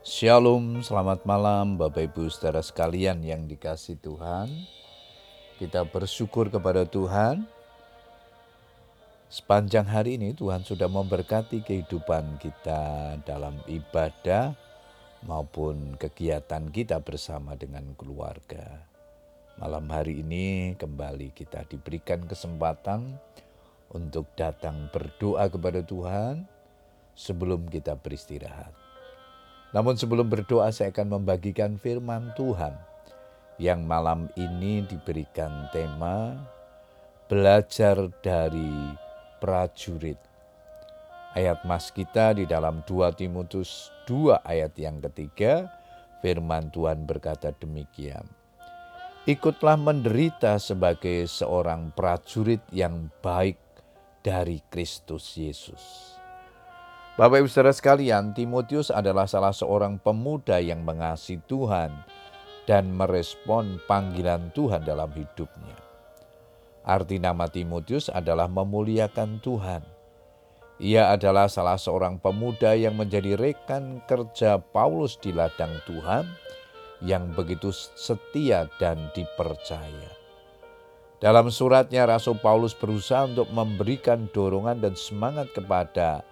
Shalom, selamat malam Bapak Ibu saudara sekalian yang dikasih Tuhan. Kita bersyukur kepada Tuhan. Sepanjang hari ini Tuhan sudah memberkati kehidupan kita dalam ibadah maupun kegiatan kita bersama dengan keluarga. Malam hari ini kembali kita diberikan kesempatan untuk datang berdoa kepada Tuhan sebelum kita beristirahat. Namun sebelum berdoa saya akan membagikan firman Tuhan yang malam ini diberikan tema belajar dari prajurit. Ayat mas kita di dalam 2 Timotius 2 ayat yang ketiga, firman Tuhan berkata demikian. Ikutlah menderita sebagai seorang prajurit yang baik dari Kristus Yesus Bapak Ibu Saudara sekalian, Timotius adalah salah seorang pemuda yang mengasihi Tuhan dan merespon panggilan Tuhan dalam hidupnya. Arti nama Timotius adalah memuliakan Tuhan. Ia adalah salah seorang pemuda yang menjadi rekan kerja Paulus di ladang Tuhan yang begitu setia dan dipercaya. Dalam suratnya Rasul Paulus berusaha untuk memberikan dorongan dan semangat kepada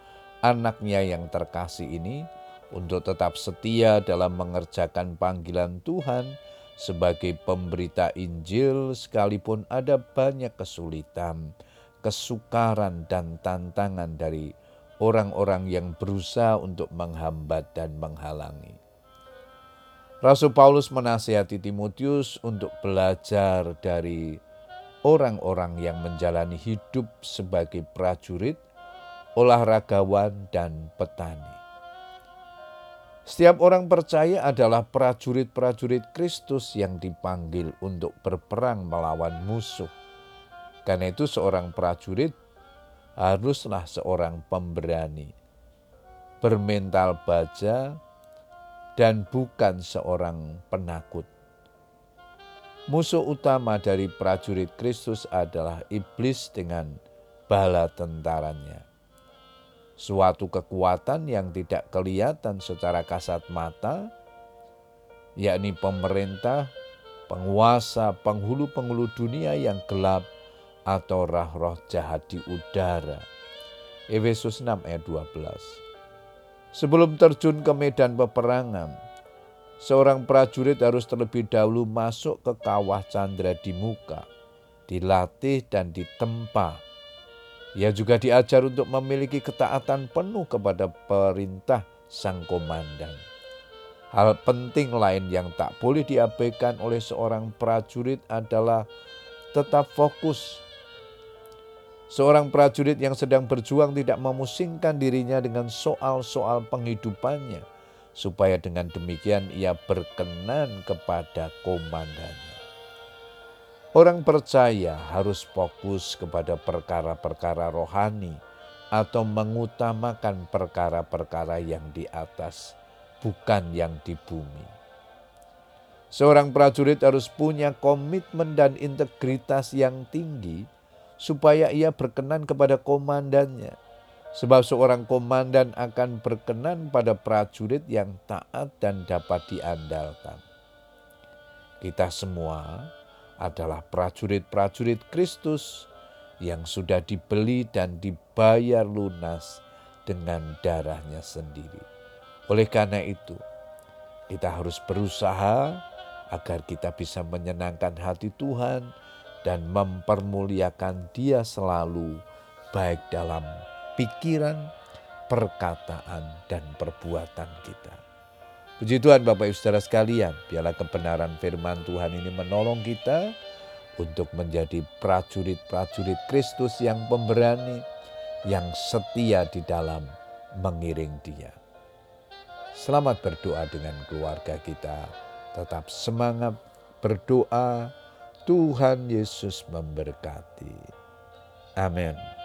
anaknya yang terkasih ini untuk tetap setia dalam mengerjakan panggilan Tuhan sebagai pemberita Injil sekalipun ada banyak kesulitan, kesukaran dan tantangan dari orang-orang yang berusaha untuk menghambat dan menghalangi. Rasul Paulus menasihati Timotius untuk belajar dari orang-orang yang menjalani hidup sebagai prajurit olahragawan, dan petani. Setiap orang percaya adalah prajurit-prajurit Kristus yang dipanggil untuk berperang melawan musuh. Karena itu seorang prajurit haruslah seorang pemberani, bermental baja, dan bukan seorang penakut. Musuh utama dari prajurit Kristus adalah iblis dengan bala tentaranya suatu kekuatan yang tidak kelihatan secara kasat mata, yakni pemerintah, penguasa, penghulu-penghulu dunia yang gelap atau roh-roh jahat di udara. Efesus 6 ayat 12. Sebelum terjun ke medan peperangan, seorang prajurit harus terlebih dahulu masuk ke kawah candra di muka, dilatih dan ditempa ia juga diajar untuk memiliki ketaatan penuh kepada perintah sang komandan. Hal penting lain yang tak boleh diabaikan oleh seorang prajurit adalah tetap fokus. Seorang prajurit yang sedang berjuang tidak memusingkan dirinya dengan soal-soal penghidupannya, supaya dengan demikian ia berkenan kepada komandannya. Orang percaya harus fokus kepada perkara-perkara rohani atau mengutamakan perkara-perkara yang di atas, bukan yang di bumi. Seorang prajurit harus punya komitmen dan integritas yang tinggi supaya ia berkenan kepada komandannya. Sebab seorang komandan akan berkenan pada prajurit yang taat dan dapat diandalkan. Kita semua adalah prajurit-prajurit Kristus yang sudah dibeli dan dibayar lunas dengan darahnya sendiri. Oleh karena itu, kita harus berusaha agar kita bisa menyenangkan hati Tuhan dan mempermuliakan Dia selalu, baik dalam pikiran, perkataan, dan perbuatan kita. Puji Tuhan Bapak Ibu Saudara sekalian, biarlah kebenaran firman Tuhan ini menolong kita untuk menjadi prajurit-prajurit Kristus yang pemberani, yang setia di dalam mengiring dia. Selamat berdoa dengan keluarga kita, tetap semangat berdoa, Tuhan Yesus memberkati. Amin.